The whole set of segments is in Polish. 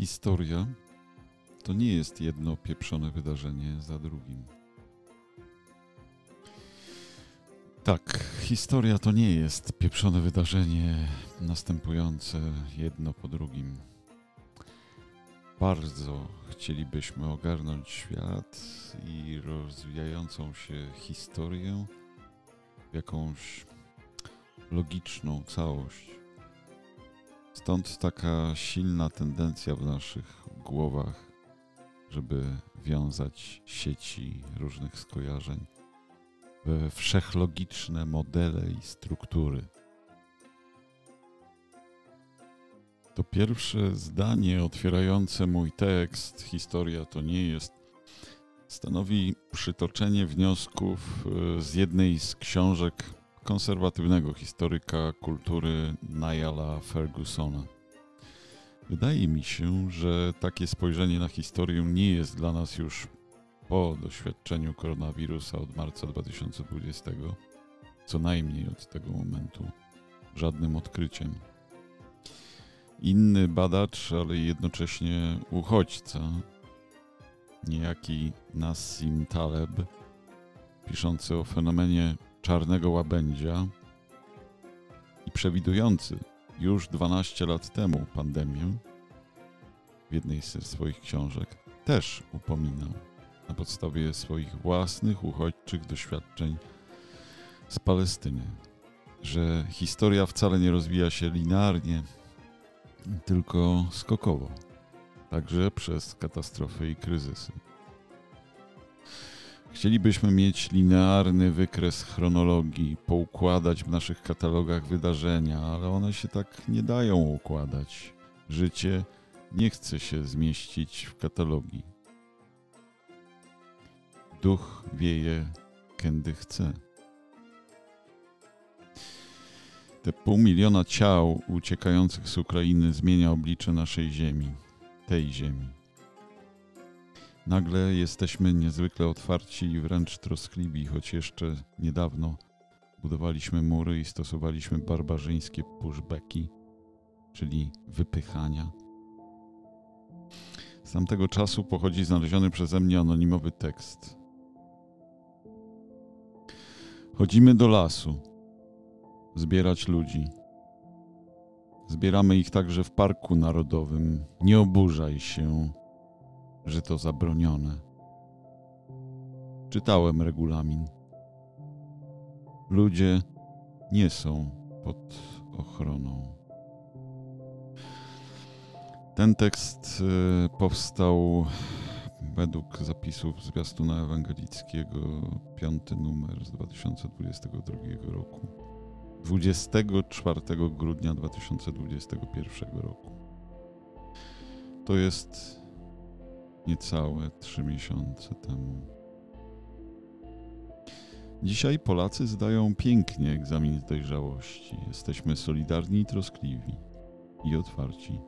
Historia to nie jest jedno pieprzone wydarzenie za drugim. Tak, historia to nie jest pieprzone wydarzenie następujące jedno po drugim. Bardzo chcielibyśmy ogarnąć świat i rozwijającą się historię w jakąś logiczną całość. Stąd taka silna tendencja w naszych głowach, żeby wiązać sieci różnych skojarzeń we wszechlogiczne modele i struktury. To pierwsze zdanie otwierające mój tekst, historia to nie jest, stanowi przytoczenie wniosków y, z jednej z książek konserwatywnego historyka kultury Niala Fergusona. Wydaje mi się, że takie spojrzenie na historię nie jest dla nas już po doświadczeniu koronawirusa od marca 2020, co najmniej od tego momentu, żadnym odkryciem. Inny badacz, ale jednocześnie uchodźca, niejaki Nassim Taleb, piszący o fenomenie czarnego łabędzia i przewidujący już 12 lat temu pandemię w jednej ze swoich książek, też upominał na podstawie swoich własnych uchodźczych doświadczeń z Palestyny, że historia wcale nie rozwija się linearnie, tylko skokowo, także przez katastrofy i kryzysy. Chcielibyśmy mieć linearny wykres chronologii, poukładać w naszych katalogach wydarzenia, ale one się tak nie dają układać. Życie nie chce się zmieścić w katalogii. Duch wieje, kiedy chce. Te pół miliona ciał uciekających z Ukrainy zmienia oblicze naszej ziemi, tej ziemi. Nagle jesteśmy niezwykle otwarci i wręcz troskliwi, choć jeszcze niedawno budowaliśmy mury i stosowaliśmy barbarzyńskie pushbacki, czyli wypychania. Z tamtego czasu pochodzi znaleziony przeze mnie anonimowy tekst. Chodzimy do lasu, zbierać ludzi. Zbieramy ich także w Parku Narodowym. Nie oburzaj się, że to zabronione. Czytałem regulamin. Ludzie nie są pod ochroną. Ten tekst y, powstał według zapisów zwiastuna ewangelickiego, piąty numer z 2022 roku. 24 grudnia 2021 roku. To jest niecałe trzy miesiące temu. Dzisiaj Polacy zdają pięknie egzamin z dojrzałości. Jesteśmy solidarni i troskliwi i otwarci.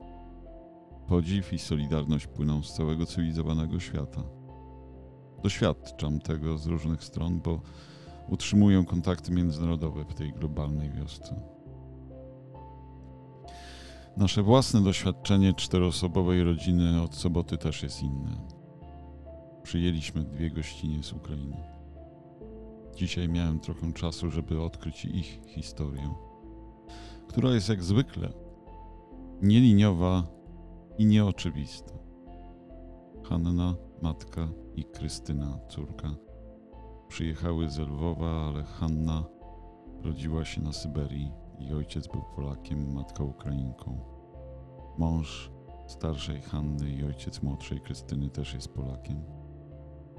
Podziw i solidarność płyną z całego cywilizowanego świata. Doświadczam tego z różnych stron, bo utrzymuję kontakty międzynarodowe w tej globalnej wiosce. Nasze własne doświadczenie czteroosobowej rodziny od soboty też jest inne. Przyjęliśmy dwie gościnie z Ukrainy. Dzisiaj miałem trochę czasu, żeby odkryć ich historię, która jest jak zwykle nieliniowa i nieoczywista. Hanna, matka i Krystyna, córka, przyjechały z Lwowa, ale Hanna rodziła się na Syberii i ojciec był Polakiem, matka Ukrainką. Mąż starszej Hanny i ojciec młodszej Krystyny też jest Polakiem.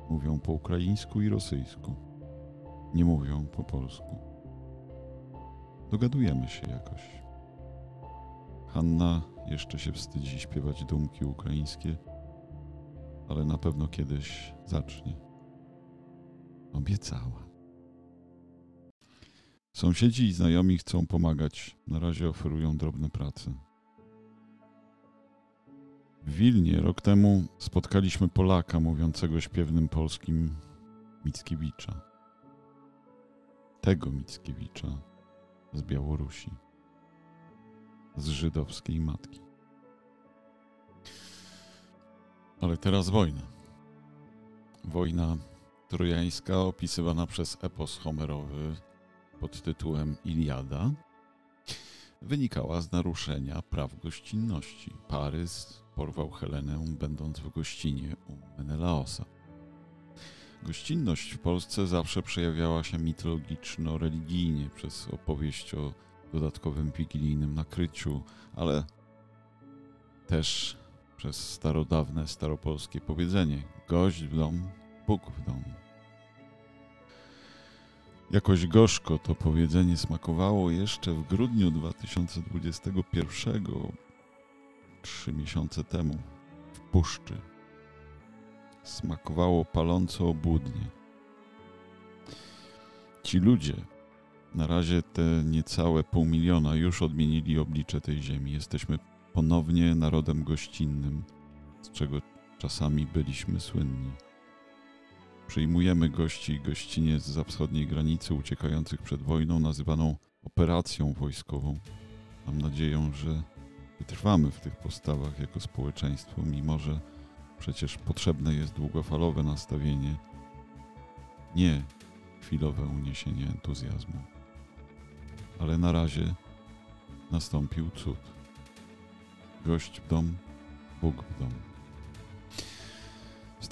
Mówią po ukraińsku i rosyjsku. Nie mówią po polsku. Dogadujemy się jakoś. Hanna jeszcze się wstydzi śpiewać dumki ukraińskie, ale na pewno kiedyś zacznie. Obiecała. Sąsiedzi i znajomi chcą pomagać. Na razie oferują drobne prace. W Wilnie rok temu spotkaliśmy Polaka mówiącego śpiewnym polskim Mickiewicza. Tego Mickiewicza z Białorusi z żydowskiej matki. Ale teraz wojna. Wojna trojańska opisywana przez epos homerowy pod tytułem Iliada wynikała z naruszenia praw gościnności. Parys porwał Helenę będąc w gościnie u Menelaosa. Gościnność w Polsce zawsze przejawiała się mitologiczno-religijnie przez opowieść o dodatkowym wigilijnym nakryciu, ale też przez starodawne staropolskie powiedzenie gość w dom, Bóg w dom. Jakoś gorzko to powiedzenie smakowało jeszcze w grudniu 2021, trzy miesiące temu, w puszczy. Smakowało paląco obłudnie. Ci ludzie, na razie te niecałe pół miliona, już odmienili oblicze tej ziemi. Jesteśmy ponownie narodem gościnnym, z czego czasami byliśmy słynni. Przyjmujemy gości i gościnie z wschodniej granicy uciekających przed wojną, nazywaną operacją wojskową. Mam nadzieję, że wytrwamy w tych postawach jako społeczeństwo, mimo że przecież potrzebne jest długofalowe nastawienie, nie chwilowe uniesienie entuzjazmu. Ale na razie nastąpił cud. Gość w dom, Bóg w dom.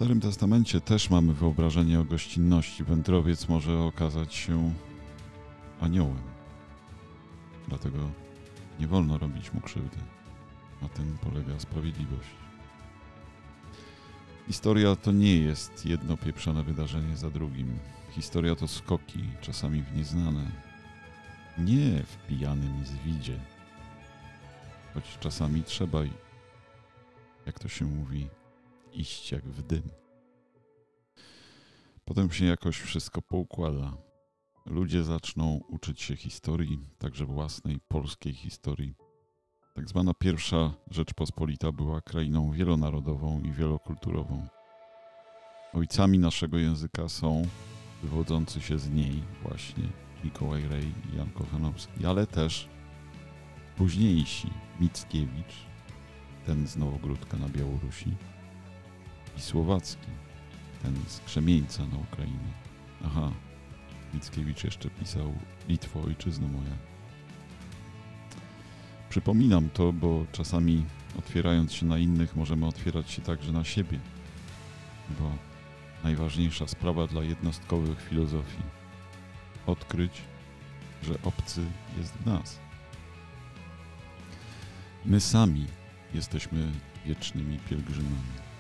Starym Testamencie też mamy wyobrażenie o gościnności. Wędrowiec może okazać się aniołem. Dlatego nie wolno robić mu krzywdy. Na tym polega sprawiedliwość. Historia to nie jest jedno pieprzone wydarzenie za drugim. Historia to skoki, czasami w nieznane. Nie w pijanym zwidzie. Choć czasami trzeba, jak to się mówi, iść jak w dym. Potem się jakoś wszystko poukłada. Ludzie zaczną uczyć się historii, także własnej polskiej historii. Tak zwana pierwsza Rzeczpospolita była krainą wielonarodową i wielokulturową. Ojcami naszego języka są wywodzący się z niej właśnie Mikołaj Rej i Jan Kochanowski, ale też późniejsi Mickiewicz, ten z Nowogródka na Białorusi, i Słowacki, ten z Krzemieńca na Ukrainie. Aha, Mickiewicz jeszcze pisał Litwo, ojczyzno moja. Przypominam to, bo czasami otwierając się na innych, możemy otwierać się także na siebie, bo najważniejsza sprawa dla jednostkowych filozofii odkryć, że obcy jest w nas. My sami jesteśmy wiecznymi pielgrzymami.